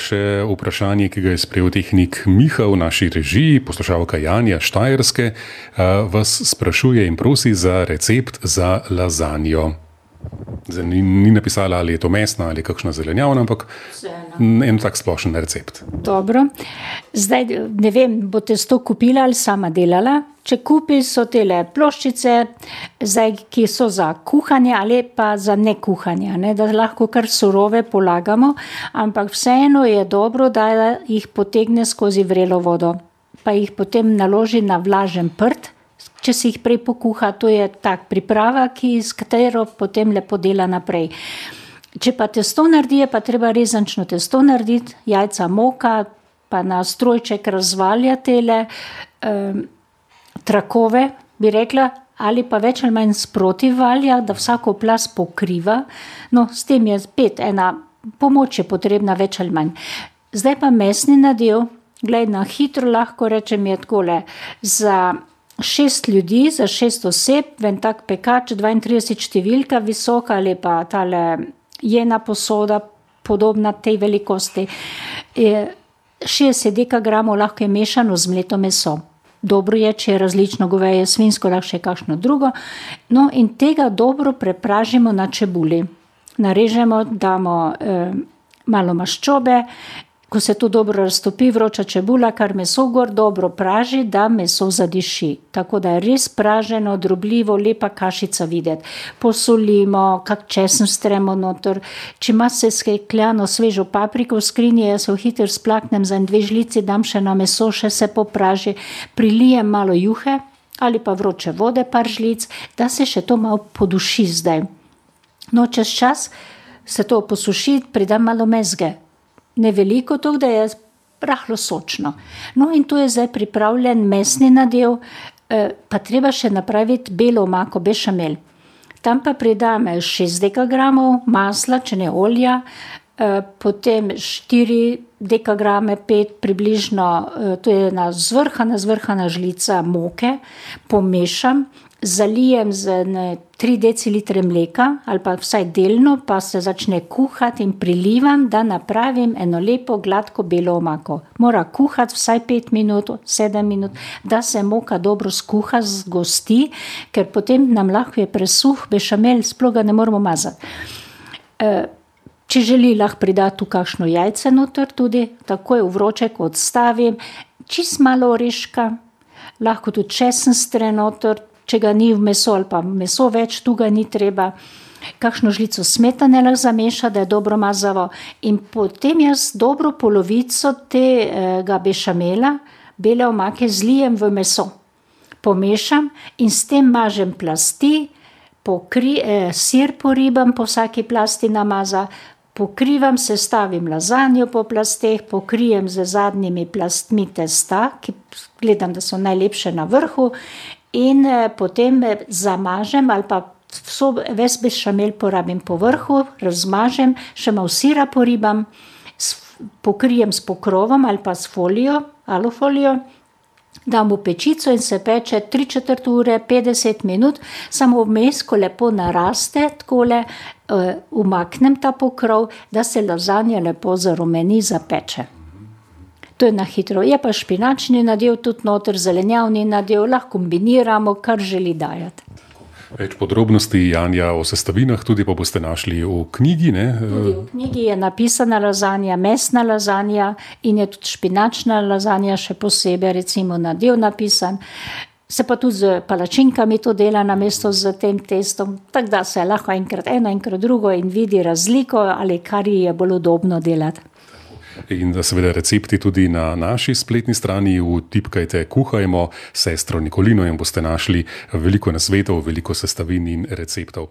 še vprašanje, ki ga je sprejel tehnik Miha v naši režiji, poslušalka Janja Štajerske, vas sprašuje in prosi za recept za lazanjo. Zdaj, ni, ni napisala, ali je to mesna ali kakšna zelenjavna, ampak en tak splošen recept. Dobro. Zdaj, ne vem, boste to kupila ali sama delala. Če kupi, so tele ploščice, zdaj, ki so za kuhanje ali pa za ne kuhanje, ne, da lahko kar surove polagamo, ampak vseeno je dobro, da jih potegne skozi vrelo vodo, pa jih potem naloži na vlažen prt če si jih prej pokuha, to je tak priprava, ki s katero potem lepo dela naprej. Če pa testo naredi, pa treba rezančno testo narediti, jajca moka, pa na strojček razvalja tele um, trakove, bi rekla, ali pa več ali manj sproti valja, da vsako plas pokriva. No, s tem je spet ena pomoč je potrebna več ali manj. Zdaj pa mesni nadev, glej na hitro lahko rečem je takole, za šest ljudi, za šest oseb, ven tak pekač, 32 številka, visoka ali pa tale jena posoda, podobna tej velikosti. 60 dekagramov lahko je mešano z mleto meso. Dobro je, če je različno goveje, svinsko, lahko še kakšno drugo. No, in tega dobro prepražimo na čebuli. Narežemo, damo eh, malo maščobe, Ko se to dobro raztopi, vroča čebula, kar meso gor dobro praži, da meso zadiši. Tako da je res praženo, drobljivo, lepa kašica videti. Posolimo, kak česen stremo noter. Če ima se skekljano svežo papriko v skrinji, jaz jo hiter splaknem za dve žlici, dam še na meso, še se popraži, prilijem malo juhe ali pa vroče vode, par žlic, da se še to malo poduši zdaj. No, čez čas se to posuši, pridem malo mezge ne veliko, to, da je rahlo sočno. No, in tu je zdaj pripravljen mesni nadev, eh, pa treba še napraviti belo omako, bešamel. Tam pa pridame 6 dekagramov masla, če ne olja, eh, potem 4 dekagrame, 5 približno, eh, to je ena zvrhana, zvrhana žlica moke, pomešam, zalijem z ne, 3 decilitre mleka ali pa vsaj delno, pa se začne kuhati in prilivam, da napravim eno lepo, gladko belo omako. Mora kuhati vsaj 5 minut, 7 minut, da se moka dobro skuha, zgosti, ker potem nam lahko je presuh, bešamel, sploh ga ne moramo mazati. E, če želi, lahko pridati tu kakšno jajce noter tudi, takoj v vroček odstavim, čist malo oreška, lahko tudi česen strenotor, če ga ni v meso ali pa meso več, tu ga ni treba. Kakšno žlico smetane lahko zameša, da je dobro mazavo. In potem jaz dobro polovico tega bešamela, bele omake, zlijem v meso. Pomešam in s tem mažem plasti, pokri, eh, sir poribam po vsaki plasti namaza, pokrivam, sestavim lazanjo po plasteh, pokrijem z zadnjimi plastmi testa, ki gledam, da so najlepše na vrhu in eh, potem eh, zamažem ali pa vso, ves bešamel porabim po vrhu, razmažem, še malo sira poribam, pokrijem s pokrovom ali pa s folijo, alufolijo, dam v pečico in se peče 3-4 ure, 50 minut, samo vmes, ko lepo naraste, takole uh, umaknem ta pokrov, da se lazanja lepo zarumeni, zapeče. To je na hitro. Je pa špinačni nadev, tudi noter zelenjavni nadev, lahko kombiniramo, kar želi dajati. Več podrobnosti, Janja, o sestavinah tudi pa boste našli v knjigi. Tudi v knjigi je napisana lazanja, mesna lazanja in je tudi špinačna lazanja, še posebej, recimo, nadev napisan. Se pa tudi z palačinkami to dela na mesto z tem testom, tako da se lahko enkrat eno, enkrat drugo in vidi razliko ali kar ji je bolj udobno delati. In seveda recepti tudi na naši spletni strani, vtipkajte kuhajmo, sestro Nikolino in boste našli veliko nasvetov, veliko sestavin in receptov.